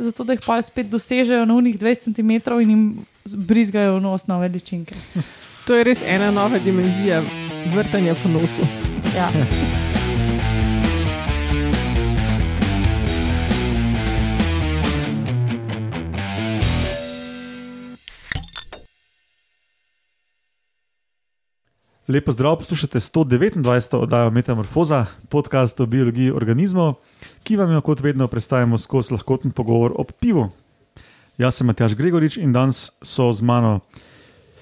zato da jih pa spet dosežejo na unih 20 cm in jim brizgajo v nos nove ličinke. To je res ena nova dimenzija vrtanja po nosu. Ja. Lepo zdrav, poslušate 129. oddajo Metamorfoza, podcast o biologiji organizmov, ki vam jo kot vedno predstavljamo skozi lahkoten pogovor o pivu. Jaz sem Matjaš Gregorič in danes so z mano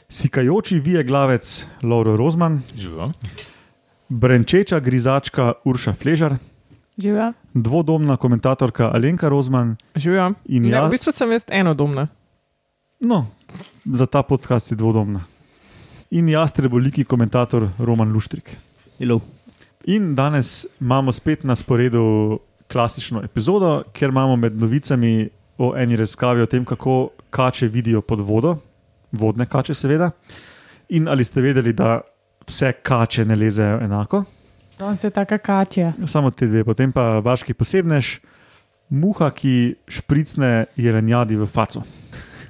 sikajoči vije glavec Lauro Rozman, Živo. brenčeča grizačka Urša Fležar, Živijo. dvodomna komentatorka Alenka Rozman Živijo. in Ja, jaz. v bistvu sem jaz enodomna. No, za ta podcast je dvodomna. In jaz, treboliki komentator Roman Luštrik. Hello. In danes imamo spet na sporedu klasično epizodo, kjer imamo med novicami o eni raziskavi o tem, kako kače vidijo pod vodo, vodne kače, seveda. In ali ste vedeli, da vse kače ne lezejo enako, Danes je taka kačja. samo te dve, potem pa vaški posebnež, muha, ki špricne jelenjadi v faco.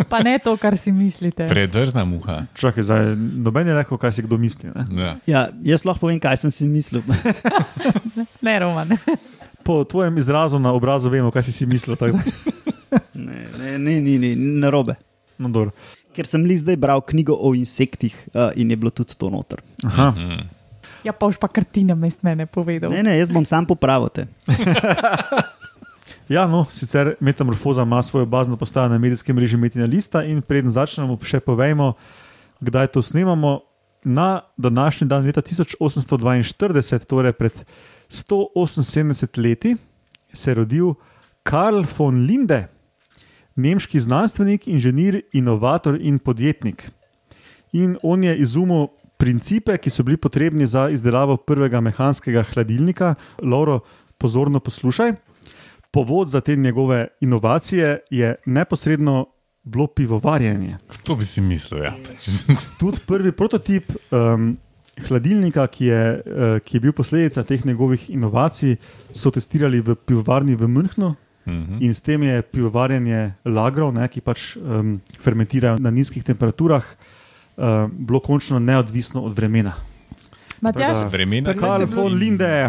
Pa ne to, kar si mislite. Predrzna muha. Čakaj, zdaj, noben je rekel, kaj si kdo misli. Ne? Ja. Ja, jaz lahko povem, kaj sem si mislil. Ne, Roman. Po tvojem izrazu na obrazu vemo, kaj si si mislil. ne, ne, ne, ne, ne, ne robe. No, dobro. Ker sem li zdaj bral knjigo o insektih uh, in je bilo tudi to noter. Aha. Mm. Ja, pa už pa kartina mest mene povedal. Ne, ne, jaz bom sam popravil te. Ja, no, sicer Metamorfoza ima svojo bazno postajo na medijskem mreži Metina Lista in preden začnemo, še povejmo, kdaj to snemamo. Na današnji dan, leta 1842, torej pred 178 leti, se je rodil Karl von Linde, nemški znanstvenik, inženir, inovator in podjetnik. In on je izumil principe, ki so bili potrebni za izdelavo prvega mehanskega hladilnika. Lauro, pozorno poslušaj. Povod za te njegove inovacije je neposredno bilo pivovarjenje. To bi si mislil. Ja. Tudi prvi prototip um, hladilnika, ki je, uh, ki je bil posledica teh njegovih inovacij, so testirali v pivovarni v Münchnu. Mhm. In s tem je pivovarjenje lagrov, ne, ki pač um, fermentirajo na nizkih temperaturah, um, bilo končno neodvisno od vremena. Matjaž, da- Vremena. Karl je bilo- von Linde,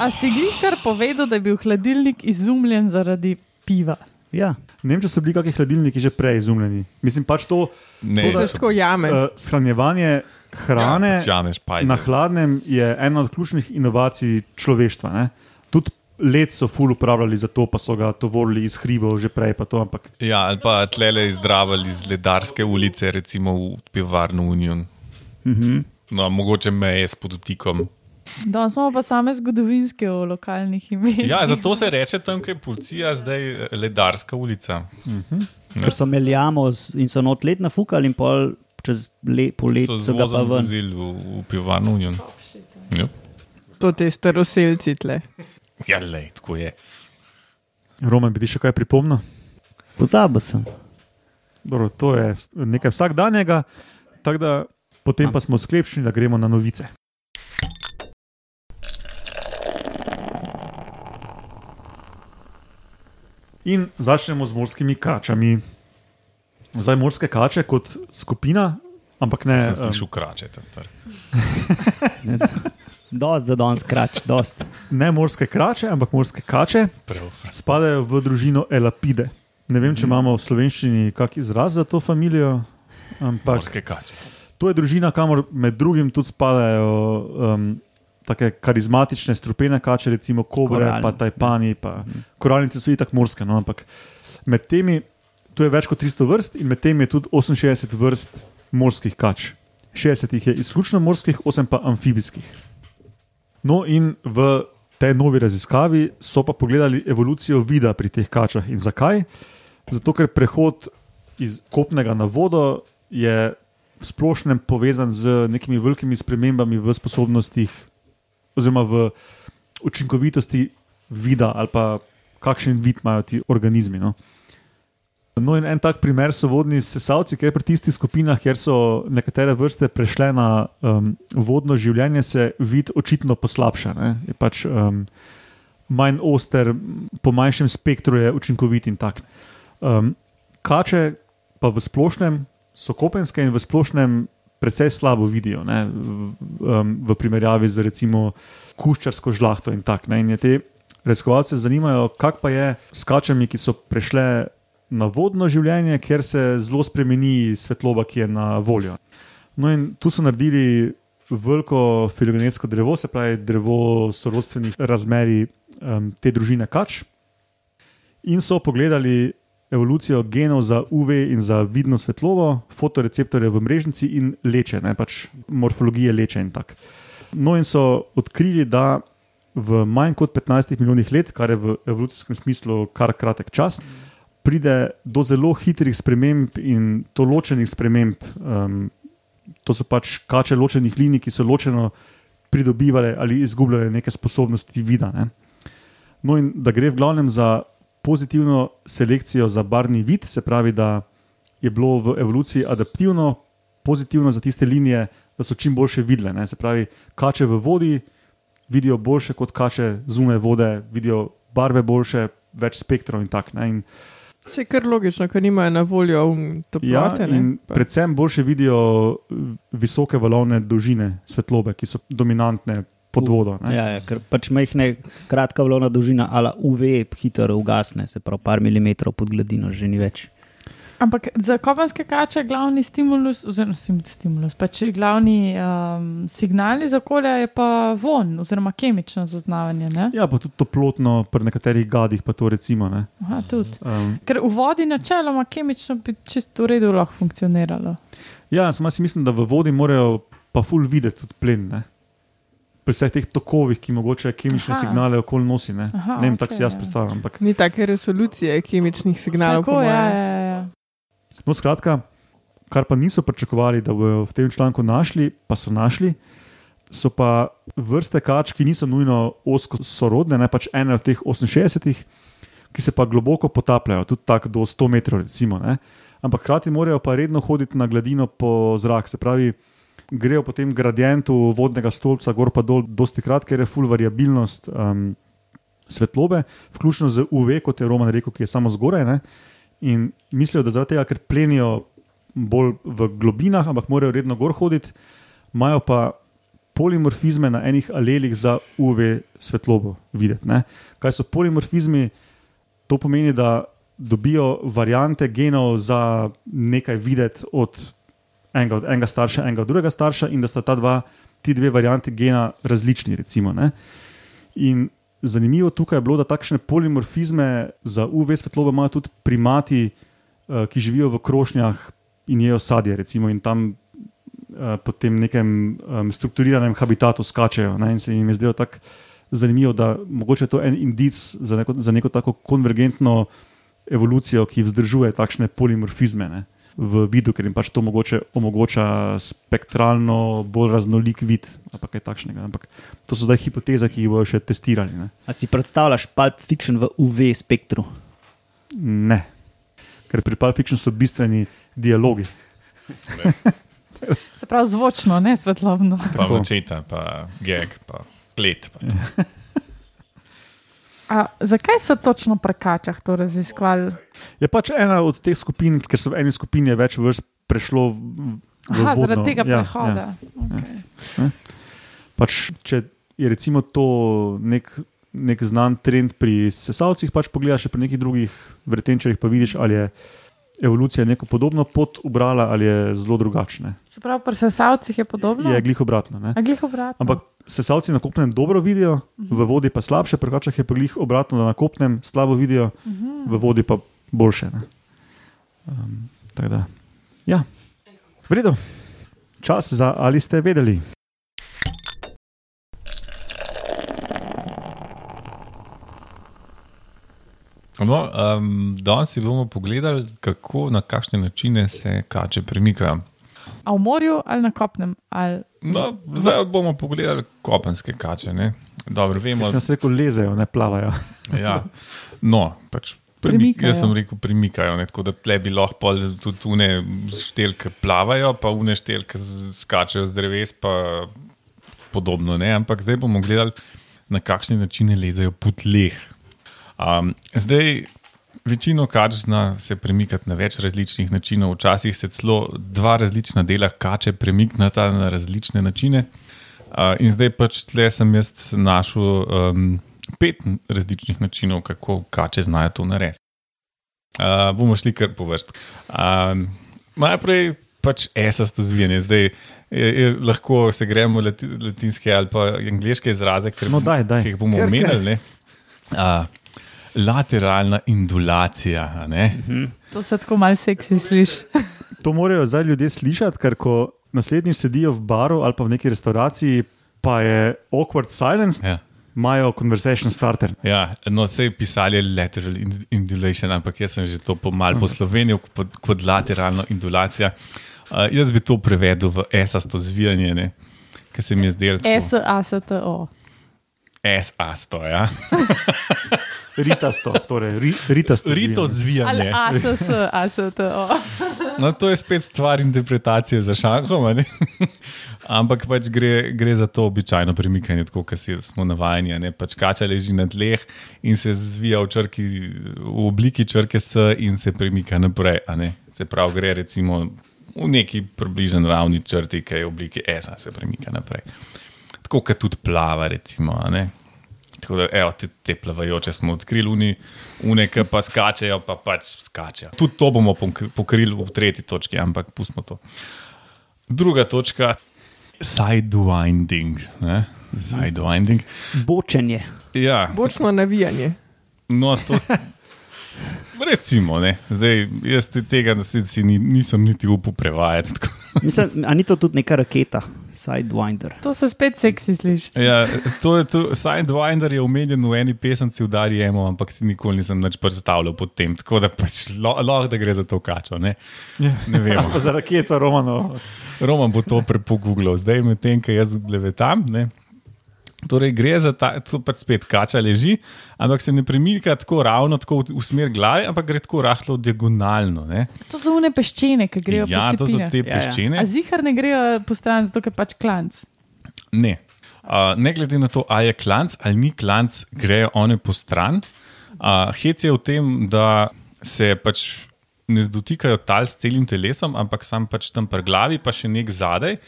a si glih kar povedal, da je bil hladilnik izumljen zaradi piva? Ja. ne vem, če so bili kakšni hladilniki že prej izumljeni. Mislim pač to Ne, To, da- se tako jame. uh, shranjevanje hrane. Ja, pač. Na hladnem je ena od ključnih inovacij človeštva. Ne? Tudi led so ful uporabljali za to, pa so ga tovorili iz hribov že prej. pa To, ampak Ja, ali pa tlele izdravali iz ledarske ulice, recimo v pivovarno Union. Mhm. No, mogoče meje s podtikom. Danes imamo pa same zgodovinske o lokalnih imenih. Ja, zato se reče tam, ker je policija zdaj eh, ledarska ulica. Ker so meljamo z- in so not let nafukali in pol čez le, polet So so ga pa ven. vozili v, v pivovarno Union. Ja, To te staroseljci tle. ja lej, tako je. Roman, bi ti še kaj pripomnil? Pozabil sem. Dobro, to je nekaj vsakdanjega, tako da potem pa smo sklepčni, da gremo na novice. In začnemo z morskimi kačami. Zdaj morske kače kot skupina, ampak ne. Sem em, slišal krače, ta star. Dost za danes krač, dost. ne morske krače, ampak morske kače Prav. spadajo v družino Elapide. Ne vem, če imamo v slovenščini kak izraz za to familijo, ampak Morske kače. to je družina, kamor med drugim tudi spadajo um, tako karizmatične strupene kače, recimo kobre, Koralne. pa tajpani, pa koralnice so itak morske. No, ampak med temi, tu je več kot 300 vrst in med temi je tudi 68 vrst morskih kač. 60 jih je izključno morskih, 8 pa amfibijskih. No, in v tej novi raziskavi so pa pogledali evolucijo vida pri teh kačah. In zakaj? Zato, ker prehod iz kopnega na vodo je v splošnem povezan z nekimi velikimi spremembami v sposobnostih, oziroma v učinkovitosti vida, ali pa kakšen vid imajo ti organizmi. No. No, in en tak primer so vodni sesalci, ker pri tistih skupinah, kjer so nekatere vrste prešle na um, vodno življenje, se vid očitno poslabša. Ne. Je pač um, manj oster, po manjšem spektru je učinkovit in tak. Um, kače pa v splošnem so kopenske in v splošnem precej slabo vidijo, ne, um, v primerjavi z recimo kuščarsko žlahto in tak. Ne, in je te raziskovalce zanimajo, kak pa je s kačami, ki so prešle na vodno življenje, kjer se zelo spremeni svetloba, ki je na voljo. No, in tu so naredili veliko filogenetsko drevo, se pravi drevo sorodstvenih razmerij um, te družine kač, in so pogledali evolucijo genov za UV in za vidno svetlobo, fotoreceptorje v mrežnici in leče, ne pač morfologije leče in tako. No, in so odkrili, da v manj kot 15 milijonih let, kar je v evolucijskem smislu kar kratek čas, pride do zelo hitrih sprememb in to ločenih sprememb. Um, to so pač kače ločenih linij, ki so ločeno pridobivale ali izgubljale neke sposobnosti vida. Ne. No, in da gre v glavnem za pozitivno selekcijo za barvni vid, se pravi, da je bilo v evoluciji adaptivno, pozitivno za tiste linije, da so čim boljše videle. Ne. Se pravi, kače v vodi vidijo boljše kot kače zunaj vode, vidijo barve boljše, več spektrov in tako naprej. Se je kar logično, ker nimajo na voljo toplote. Ja, in predvsem boljše vidijo visoke valovne dolžine svetlobe, ki so dominantne pod vodo. ne. Ja, ja, ker pač majhne, kratka valovna dolžina, ali UV hitro ugasne, se pravi, par milimetrov pod gladino, že ni več. Ampak za kopenske kače je glavni stimulus, oziroma stimulus, pač glavni um, signal iz okolja je pa von, oziroma kemično zaznavanje. Ne? Ja, pa tudi toplotno, pri nekaterih gadih pa to recimo. ne. Aha, tudi. Um, Ker v vodi načeloma kemično bi čisto v redu lahko funkcioniralo. ja, samo jaz si mislim, da v vodi morajo pa ful videti tudi plen. Ne? Pri vseh teh tokovih, ki mogoče kemične Aha. signale okoli nosi. Ne, Aha, ne vem, tako si jaz ja. predstavljam. Ampak, Ni take resolucije kemičnih signalov. Tako, ja, moje. ja, ja. no, skratka, kar pa niso pričakovali, da bodo v tem članku našli, pa so našli. So pa vrste kač, ki niso nujno osko sorodne, ne pač ene od teh 68, ki se pa globoko potapljajo, tudi tako do 100 metrov, recimo. Ne. Ampak hkrati morajo pa redno hoditi na gladino po zraku, se pravi, grejo po tem gradientu vodnega stolpca, gor pa dol, dosti krat, ker je full variabilnost um, svetlobe, vključno z UV, kot je Roman rekel, ki je samo zgoraj. Ne. In mislijo, da zaradi tega, ker plenijo bolj v globinah, ampak morajo redno gor hoditi, imajo pa polimorfizme na enih alelih za UV svetlobo videti. Ne. Kaj so polimorfizmi? To pomeni, da dobijo variante genov za nekaj videti od enega, od enega starša, enega od drugega starša, in da sta ta dva, ti dve varianti gena različni. Recimo, ne. in zanimivo tukaj je bilo, da takšne polimorfizme za UV svetlobo imajo tudi primati, eh, ki živijo v krošnjah in jejo sadje, recimo, in tam eh, po tem nekem strukturiranem habitatu skačejo. Ne, in se jim je zdelo tako zanimivo, da mogoče je to en indic za neko, za neko tako konvergentno evolucijo, ki vzdržuje takšne polimorfizme. Ne. V vidu, ker jim pač to mogoče omogoča spektralno bolj raznolik vid, ali pa kaj takšnega. Ampak to so zdaj hipoteze, ki jih bodo še testirali. Ne. A si predstavljaš Pulp Fiction v UV spektru? ne. Ker pri Pulp Fiction so bistveni dialogi. Se pravi zvočno, ne svetlobno. Pa mačeta, pa geg, pa klet. Pa. A, zakaj so točno pri kačah to raziskovali? Je pač ena od teh skupin, ker so v eni skupini več vrst prešlo Aha, vodno. zaradi tega ja, prehoda. Ja. Okay. Pač, če je recimo to nek, nek znan trend pri sesalcih, pač pogledaš pri nekih drugih vretenčarjih, pa vidiš, ali je evolucija neko podobno pot ubrala ali je zelo drugačna. Čeprav pri sesavcih je podobno. Je glih obratno. Glih obratno. Ampak sesalci na kopnem dobro vidijo, v vodi pa slabše, pri kačah je pa glih obratno, da na kopnem slabo vidijo, v vodi pa boljše. ne. Um, tako da, ja, v redu. Čas za ali ste vedeli. No, um, danes si bomo pogledali, kako na kakšne načine se kače premikajo. A v morju ali na kopnem? Ali... No, zdaj bomo pogledali kopenske kače. Ne? Dobro, vemo, sem rekel, lezejo, ne plavajo. Ja. No, pač premik, Premikajo. jaz sem rekel, premikajo. Ne, tako da tle bi lahko pol tudi une štelke plavajo, pa une štelke z- skačejo z dreves, pa podobno. Ne. Ampak zdaj bomo gledali na kakšne načine lezajo po tleh. Um, zdaj, večino kač zna se premikati na več različnih načinov, včasih se celo dva različna dela kače premiknata na različne načine. Uh, in zdaj pač tle sem jaz našel um, pet različnih načinov, kako kače znajo to narediti. Uh, bomo šli kar po vrst. Um, najprej pač esasto zvijanje. Zdaj je, je, lahko se gremo lati, latinske ali pa angliške izraze, ker No, daj, daj. ki jih bomo omenili. Uh, lateralna indulacija. a ne. To se tako malce seksi sliši. To morajo zdaj ljudje slišati, ker ko naslednjič sedijo v baru ali pa v neki restavraciji, pa je awkward silence, Ja. imajo conversation starter. Ja, no, vse je pisali lateral in- indulation, ampak jaz sem že to pomal poslovenil kot, kot lateralno indulacija. Uh, jaz bi to prevedel v esasto zvijanje, ki se mi je zdelo. S-A-S-T-O. S-asto, ja. Ritasto, torej ri, ritasto. Rito zvijanje. Zvijanje. A-S-S-A-S-T-O. No, to je spet stvar interpretacije za šankom, a ne? ampak pač gre, gre za to običajno premikanje, tako kot smo navajeni. a ne. Pač kača leži na tleh in se zvija v, črki, v obliki črke S in se premika naprej. a ne. Se pravi, gre recimo v neki približni ravni črti, ki je v obliki S, a se premika naprej. Tako kot tudi plava, recimo. a ne. Tako da, evo, te, te plavajoče smo odkrili, uni, une, ki pa skačejo, pa pač skačejo. Tudi to bomo pok- pokrili v tretji točki, ampak pustimo to. Druga točka, sidewinding. ne. Sidewinding. Bočenje. Ja, Bočno navijanje. no, to recimo, ne. Zdaj, jaz te tega si ni, nisem niti upal prevajati. tako. Mislim, a ni to tudi neka raketa, Sidewinder? To se spet seksi sliši. Ja, to je to. Sidewinder je omenjen v eni pesemci Udari Emo, ampak si nikoli nisem nič predstavljal pod tem. Tako da pač lo- lahko da gre za to kačo. Ne, ne vem. Za raketo, Romano. Roman bo to prepogooglal, zdaj medtem, ko jaz gledatam. Ne. Torej, gre za ta, to pač spet kača leži, ampak se ne premika tako ravno, tako v, smer glave, ampak gre tako rahlo diagonalno. Ne. To so une peščene, ki grejo Ja, po to so te Ja, ja. peščene. A zihar ne grejo po stran, zato ker pač klanc. Ne. Uh, ne glede na to, ali je klanc ali ni klanc, grejo one po stran. Uh, hec je v tem, da se pač ne dotikajo tal s celim telesom, ampak sam pač tam pri glavi, pa še nek zadaj.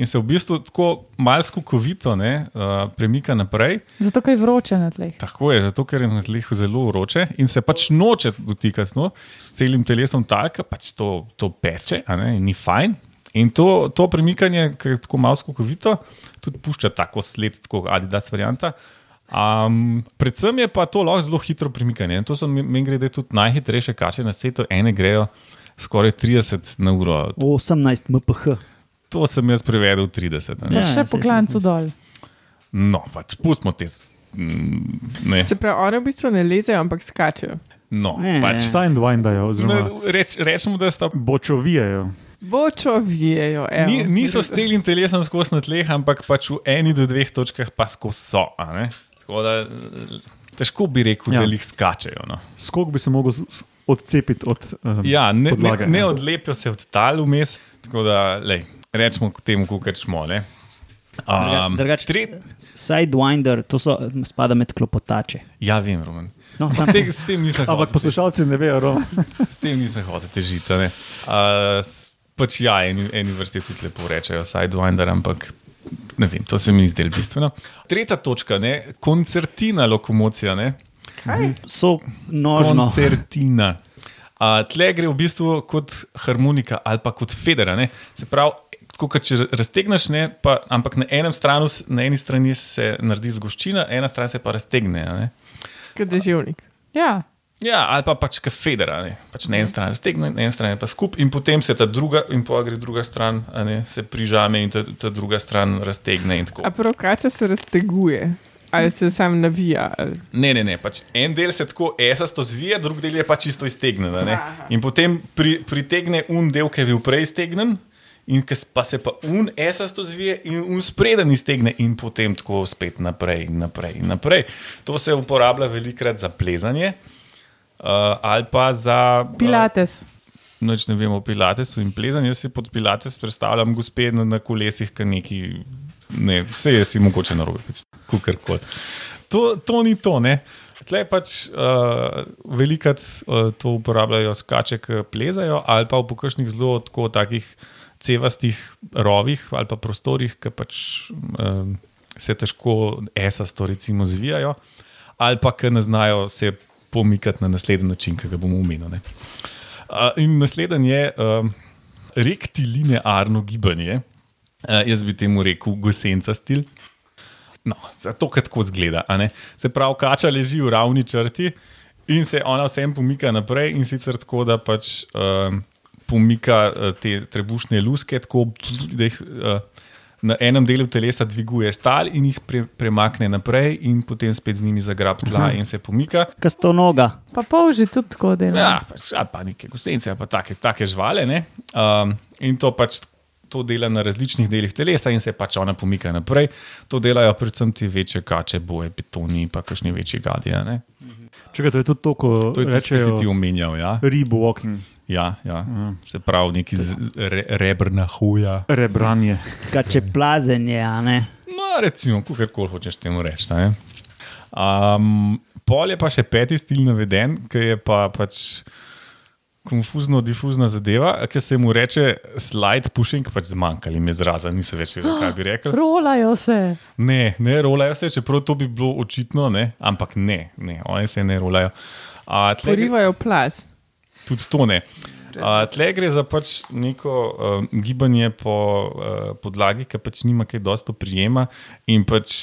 In se v bistvu tako malce skukovito ne, uh, premika naprej. Zato, ker je vroče na tleh. Tako je, zato ker je na tleh zelo vroče in se pač noče dotikati no, s celim telesom talka, pač to, to peče, a ne, ni fajn. In to, to premikanje, ki je tako malo skokovito, tudi pušča tako sled, tako Adidas varianta. Um, predvsem je pa to lahko zelo hitro premikanje. In to so meni grede tudi najhitrejše kače na svetu, ene grejo skoraj 30 na uro. 18 mph. To sem jaz prevedel 30. a ne. Pa Ja, še po klancu dol. No, pač pustimo te. mm, Ne, Se pravi, one v bistvu ne lezejo, ampak skačejo. no, Ne, pač, oziroma Ne, Reč, rečemo, da sta bočovijajo. Bočo vijejo. evo. Ni, niso s celim telesom skozi na tleh, ampak pač v eni do dveh točkah pa skozi so. a ne. Tako da težko bi rekel, ja. Ja. da jih skačejo. No. Skok bi se mogel odcepiti od um, Ja, ne, podlage. ne, ne odlepijo se od tal vmes. Tako da lej, rečemo temu, kar smo. ne. Um, Drugače, tre... s- Sidewinder, to so, spada med klopotače. Ja, vem, Roman. No, sam, Te, s tem nisem Ampak hotel- poslušalci ne vejo, Roma. S tem nisem hotel težiti. a ne. Uh, pač ja, eni, eni vrsti tudi lepo rečejo, sidewinder, ampak ne vem, to se mi zdi bistveno. Tretja točka, ne, koncertina lokomocija. Ne. so nožno. Koncertina. Uh, tle gre v bistvu kot harmonika ali pa kot federa. Ne. Se pravi, tako kot če raztegneš, ne, pa, ampak na, enem stranu, na eni strani se naredi zgoščina, ena stran se pa raztegne. Kot deževnik. Ja, Ja, ali pa pač kot federa. Ne. Pač na eni strani raztegne, na eni strani pa skupaj, in potem se ta druga, in pa gre druga stran, a ne, se prižame in ta, ta druga stran raztegne. in tako. A prav kača se razteguje. Ali se sam navija. Ali... Ne, ne, ne. Pač en del se tako esasto zvije, drug del je pa čisto iztegnjen. ne. In potem pri, pritegne un del, ki je bil prej iztegnjen, in pa se pa un esasto zvije, in un spreden iztegne, in potem tako spet naprej in naprej. In naprej. To se uporablja velikrat za plezanje. Uh, ali pa za pilates. Uh, noč ne vemo o pilatesu in plezanju. Jaz si pod pilates predstavljam gospe na, na kolesih, ki neki. Ne, vse je si mogoče na robe, kako koli. to, to ni to. Ne? Tle pač uh, velikrat uh, to uporabljajo skače, ki plezajo, ali pa v kakšnih zelo tako takih cevastih rovih ali pa prostorih, ki pač uh, se težko esasto recimo zvijajo, ali pa ki ne znajo se pomikati na naslednji način, ki ga bomo omenili. Uh, in naslednji je uh, rektilinearno gibanje. Uh, jaz bi temu rekel gosenca stil. No, zato, ker tako zgleda. Se pravi, kača leži v ravni črti in se ona vsem pomika naprej, in sicer tako, da pač um, pomika uh, te trebušne luske, tako da jih uh, na enem delu telesa dviguje stal in jih pre, premakne naprej, in potem spet z njimi zagrab tla in se pomika. Kasto noga. Pa polži tudi tako dela. Ja, pač, ali pa neke gostence, ali pa take, take žvale. ne. Um, in to pač to dela na različnih delih telesa, in se pač ona pomika naprej. To delajo predvsem ti večje kače, boje, betoni, pa kakšni večji gadje. ne. Čekaj, to je tudi to, ko To je si ti rečejo omenjal. Ja, rib walking, ja, ja. se pravi, neki re, rebrna huja. rebranje. Kače plazenje, a ne. No, recimo, kako hočeš temu reči. ne. Um, pol je pa še peti stil naveden, ki je pa pač konfuzno, difuzna zadeva, ki se mu reče slide pushing, pač zmanjkali mi izraza, nisem več vedel, kaj bi rekel. Rolajo se. Ne, ne rolajo se, čeprav to bi bilo očitno, ne? ampak ne, ne, oni se ne rolajo. Porivajo plas. Tudi to ne. Uh, tle gre za pač neko uh, gibanje po uh, podlagi, ki pač nima kaj dosto prijema in pač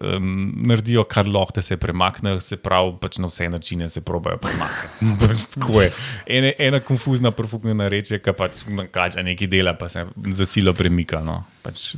um, naredijo, kar lahko, da se premaknejo, se pravi, pač na vse načine se probajo premakniti. pač tako je. Ene, ena konfuzna, profuknjena reč je, ki pač kaže nekaj dela, pa se za silo premika. No. Pač,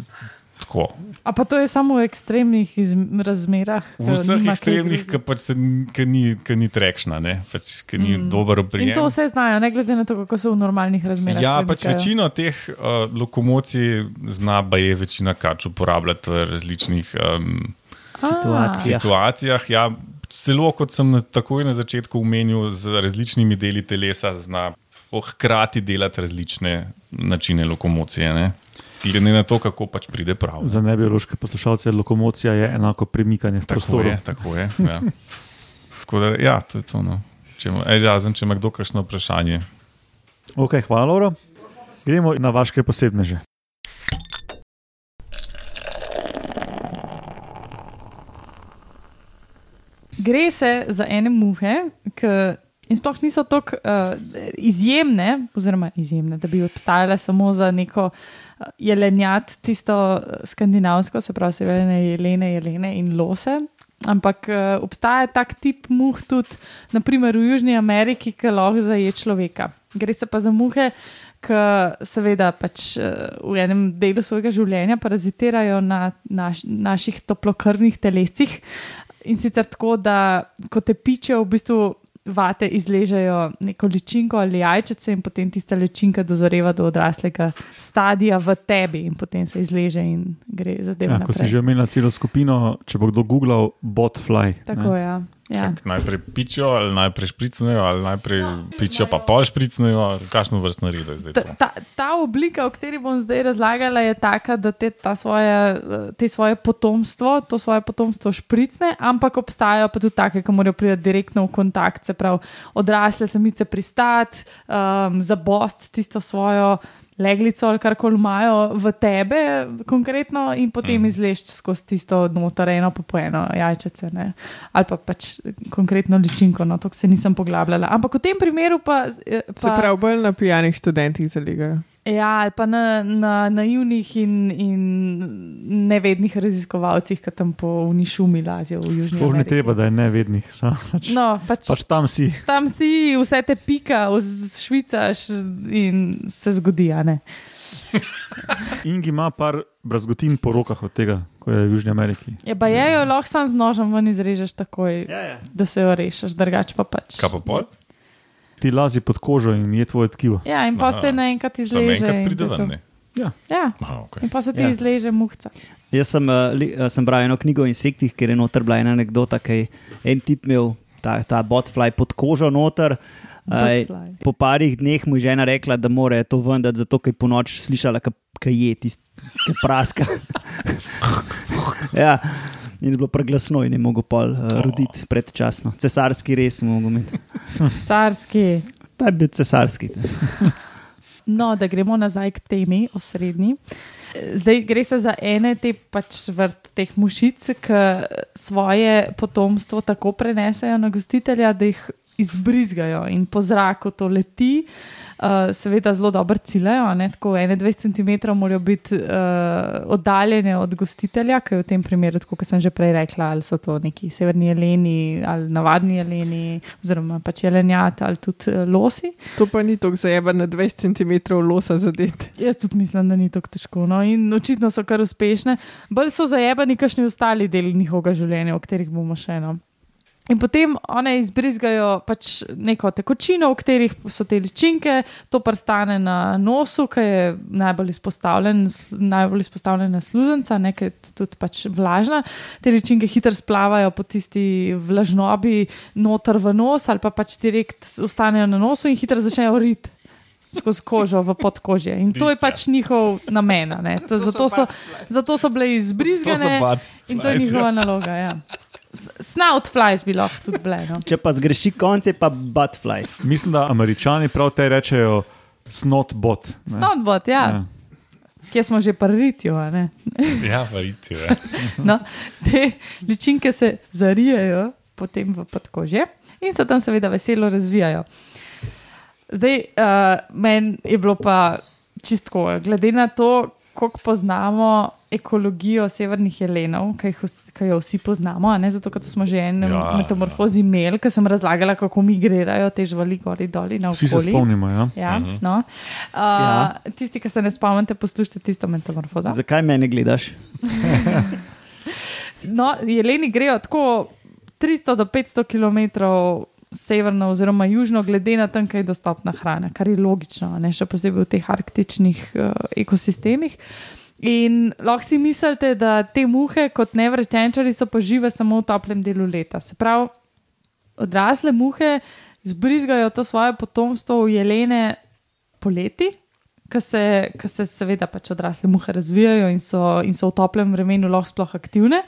tako. A pa to je samo v ekstremnih izm- razmerah. V vseh ekstremnih, ki pač se, ki ni, ki ni trekšna, ne? pač, ki ni mm. dober In oprijem. to vse znajo, ne glede na to, kako so v normalnih razmerah. Ja, pač premikajo. večino teh uh, lokomocij zna je večina kač uporabljati v različnih um, Situacija. situacijah. Ja, celo kot sem takoj na začetku omenil, z različnimi deli telesa zna oh, hkrati delati različne načine lokomocije. Ne? Glede na to, kako pač pride prav. Za nebiološke poslušalce lokomocija je enako premikanje v Tako prostoru. je, tako je. Ja. Tako da, ja, to je to. No. Če ej, razen, če ima kdo kakšno vprašanje. Okay, hvala, Laura. Gremo na vaše posebneže. Gre se za ene muhe, ki in sploh niso tako uh, izjemne, oziroma izjemne, da bi obstajale samo za neko uh, jelenjat, tisto uh, skandinavsko, se pravi, severne jelene, jelene in lose. Ampak uh, obstaja tak tip muh tudi, naprimer v Južni Ameriki, ki lahko zaje človeka. Gre se pa za muhe, ki seveda pač uh, v enem delu svojega življenja parazitirajo na naš, naših toplokrvnih telesih. In sicer tako, da ko te pičejo, v bistvu vate izležejo neko ličinko ali jajčice, in potem tista ličinka dozoreva do odraslega stadija v tebi, in potem se izleže in gre zadeva. Ja, ko si že omenila celo skupino, če bo kdo googlal botfly. Tako je. Ja. Ja. Najprej pičijo, ali najprej špricnejo, ali najprej pičijo, pa pol špricnejo, kakšno vrstno naredo je zdaj. Ta, ta, ta oblika, o kateri bom zdaj razlagala, je taka, da te, ta svoje, te svoje potomstvo, to svoje potomstvo špricne, ampak obstajajo pa tudi take, ki morajo priti direktno v kontakt, se pravi, odrasle samice pristati, um, zabost tisto svojo. Leglico ali kar koli imajo v tebe, konkretno, in potem mm. izlešč skozi tisto noter, eno pa po eno jajčice, ne? ali pa pač konkretno ličinko, no, to se nisem poglabljala. Ampak v tem primeru pa. eh, pa Se pravi, bolj na pijanih študentih zaligajo. Ja, ali pa na, na naivnih in, in nevednih raziskovalcih, ki tam po unišumi lazijo v Južni Sploh ne Ameriki. treba, da je nevednih. Pač, No, pač, pač tam si. tam si vse te pika, švicaš in se zgodi. a ne. Ingi ima par brazgotin po rokah od tega, ko je v Južni Ameriki. Je pa je jo lahko sam z nožem ven izrežeš takoj, Ja, ja. da se jo rešiš, drugače pa pač. Kaj pa pol? Ti lazi pod kožo in je tvoje tkivo. Ja, in pa Aha. se naenkrat Samo izleže. enkrat in pride ven. ne? Ja, Aha, okay. in pa se ti Ja. ja. izleže muhca. Jaz sem, uh, li, uh, sem bral eno knjigo o insektih, kjer je noter bila ena anekdota, ki je en tip imel ta, ta botfly pod kožo noter. Aj, Botfly. po parih dneh mu je žena rekla, da mora to vendati, zato ker je po noč slišala, kaj je tisti, ki praska. ja. In je bilo preglasno in je mogel pol uh, roditi predčasno. Cesarski res mogel imeti. Carski. Ta je bil cesarski. No, da gremo nazaj k temi osrednji. Zdaj gre se za ene te pač vrst teh mušic, ki svoje potomstvo tako prenesejo na gostitelja, da jih izbrizgajo in po zraku to leti. Uh, seveda zelo dobro ciljajo, ne? tako 21 cm morajo biti uh, oddaljene od gostitelja, ki je v tem primeru, kot sem že prej rekla, ali so to neki severni jeleni ali navadni jeleni, oziroma pač jelenjat ali tudi uh, losi. To pa ni tako zajeba na 20 cm losa zadeti. Jaz tudi mislim, da ni tako težko. No? In očitno so kar uspešne. Bolj so zajebani, kakšni ostali deli njihovega življenja, o katerih bomo še eno. In potem one izbrizgajo pač neko tekočino, v katerih so te ličinke, to prstane na nosu, ki je najbolj izpostavljen, najbolj izpostavljena sluzenca, nekaj tudi pač vlažna. Te ličinke hitro splavajo po tisti vlažnobi noter v nos ali pa pač direkt ostanejo na nosu in hitro začnejo rit. Skozi kožo v podkožje. In to je pač njihov namen. ne. Zato, so, zato so bile izbrizgane in to je njihova naloga. Ja. Snout flies bi lahko tudi bile. No. Če pa zgreši konce, pa butfly. Mislim, da američani prav te rečejo snotbot. ne. Snoutbot, ja. Ja. Kje smo že prritju. Ja, verjete. Ja. No, te ličinke se zarijajo potem v podkožje in se tam seveda veselo razvijajo. Zdaj, uh, meni je bilo pa čistko, glede na to, koliko poznamo ekologijo severnih jelenov, ki, jih vs- ki jo vsi poznamo, a ne zato, ker to smo že en Ja, ja, metamorfozi imeli, ker sem razlagala, kako migrirajo te živali gor in dol. Vsi se spomnimo. Ja? Ja, Mhm. no. uh, Ja. Tisti, ki se ne spomnite, poslušajte tisto metamorfozo. Zakaj mene gledaš? No, jeleni grejo tako 300 do 500 km severno oziroma južno, glede na tam, kaj je dostopna hrana, kar je logično, a ne še posebej v teh arktičnih uh, ekosistemih. In lahko si mislite, da te muhe, kot nevrečenčari, so pa žive samo v toplem delu leta. Se pravi, odrasle muhe zbrizgajo to svoje potomstvo v jelene poleti, ki se, ki se seveda pač odrasle muhe razvijajo in so, in so v toplem vremenu lahko sploh aktivne.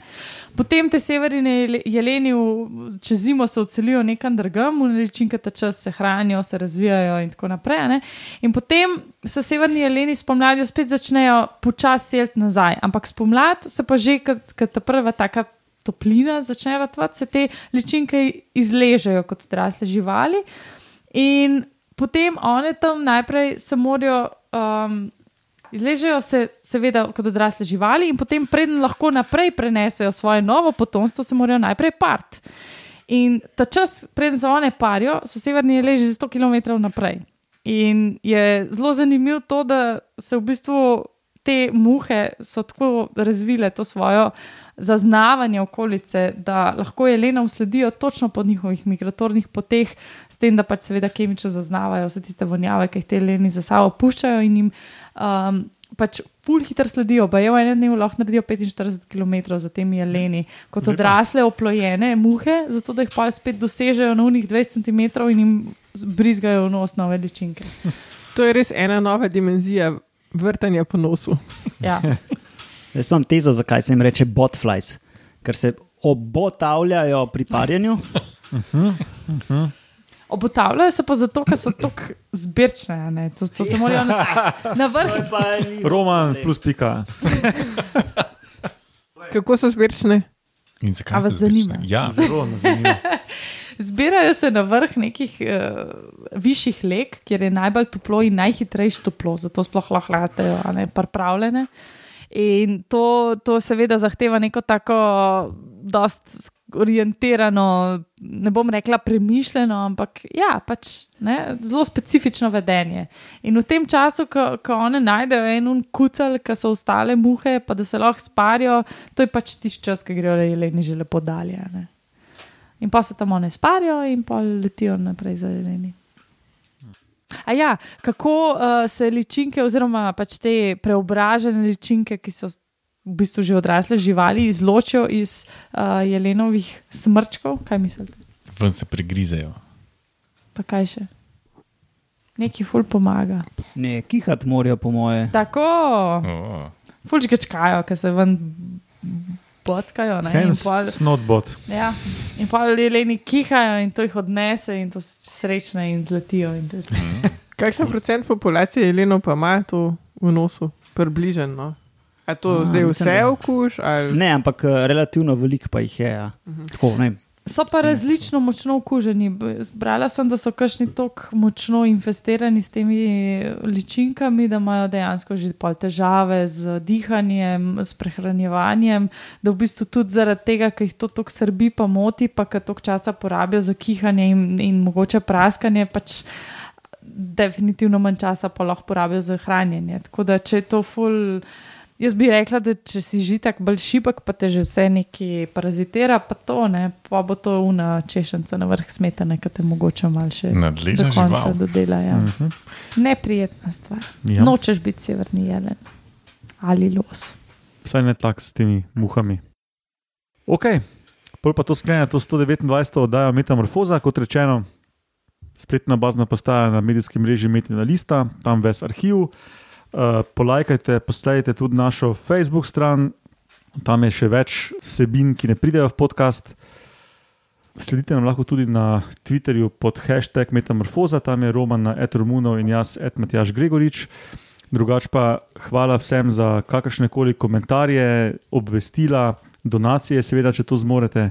Potem te severne jele- jeleni v- čez zimo se odselijo nekam drugam, v ličinke ta čas se hranijo, se razvijajo in tako naprej. ne. In potem se severni jeleni spomladi spet začnejo počasi seliti nazaj, ampak spomladi se pa že, kot ta prva taka toplina začne ratvati, se te ličinke izležejo kot odrasle živali. In potem one tam najprej se morajo. Um, Izležejo se, seveda, kot odrasle živali, in potem, preden lahko naprej prenesejo svoje novo potomstvo, se morajo najprej part. In ta čas, preden se one parijo, so severni leži 100 km naprej. In je zelo zanimivo to, da se v bistvu te muhe so tako razvile to svojo zaznavanje okolice, da lahko jelenom sledijo točno po njihovih migratornih poteh, s tem, da pač seveda kemično zaznavajo vse tiste vonjave, ki jih te jeleni za sabo puščajo in jim um, pač ful hitro sledijo. Pa je v enem dnevu lahko naredijo 45 km za temi jeleni, kot odrasle, oplojene muhe, zato da jih pa spet dosežejo na unih 20 cm in jim brizgajo v nos nove ličinke. To je res ena nova dimenzija vrtanja po nosu. Ja. Jaz imam tezo, zakaj se jim reče botflies, ker se obotavljajo pri parjenju. Obotavljajo se pa zato, ker so tako zbirčne. ne. To, to se morajo na, na vrh. Roman plus pika. Kako so zbirčne? In zakaj vas se zanima? Ja, Zelo zanimivo. Zbirajo se na vrh nekih uh, višjih leg, kjer je najbolj toplo in najhitrejše toplo, zato sploh lahko letajo, a ne pripravljene. In to, to seveda zahteva neko tako, dost orientirano, ne bom rekla premišljeno, ampak ja, pač ne, zelo specifično vedenje. In v tem času, ko, ko one najdejo en un kucel, ki so ostale muhe, pa da se lahko sparijo, to je pač tisti čas, ki grejo jeleni že lepo dalje. In pa se tam one sparijo, in pa letijo naprej za jeleni. A ja, kako uh, se ličinke, oziroma pač te preobražene ličinke, ki so v bistvu že odrasle živali, izločijo iz uh, jelenovih smrčkov? Kaj mislite? ven se pregrizejo. Pa kaj še? Neki ful pomaga. Ne, kihat morajo, po moje. Tako, Oh. fulčkačkajo, ker se ven bockajo. ne, in Hence, pol- snotbot. Ja, in pa jeleni kihajo in to jih odnese in to so srečne in zletijo. In je to. Kakšen procent populacije jelenov pa ima to v nosu, približno? A to A, zdaj vse okuš? Ali... Ne, ampak eh, relativno veliko pa jih je. Ja. Tako, ne, vem. So pa različno močno okuženi. Brala sem, da so kašni tako močno infestirani s temi ličinkami, da imajo dejansko že pol težave z dihanjem, s prehranjevanjem, da v bistvu tudi zaradi tega, ker jih to tako srbi, pa moti, pa ker toliko časa porabijo za kihanje in, in mogoče praskanje, pač definitivno manj časa pa lahko porabijo za hranjenje. Tako da, če je to ful. Jaz bi rekla, da če si že tako bolj šibek, pa te že vse neki parazitira, pa to ne, pa bo to una češenca na vrh smetane, ki te mogoče malo še do Nadležna konca žival. dodela. Ja. Uh -huh. Neprijetna stvar. ja. Nočeš biti severni jelen ali los. Vsaj ne tako s temi muhami. Ok, pol pa to sklene to 129. oddajo Metamorfoza, kot rečeno, spletna bazna postaja na medijskem mreži Metina Lista, tam ves arhiv. Uh, polajkajte, posledajte tudi našo Facebook stran, tam je še več vsebin, ki ne pridejo v podcast. Sledite nam lahko tudi na Twitterju pod hashtag Metamorfoza, tam je Roman na Etromunov in jaz, Edmatjaš Gregorič. Drugač pa hvala vsem za kakršne koli komentarje, obvestila, donacije, seveda, če to zmorete.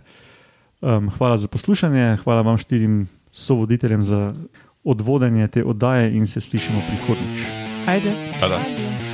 Um, hvala za poslušanje, hvala vam štirim sovoditeljem za odvodenje te oddaje in se slišimo prihodnjič. Ha det. Ha det.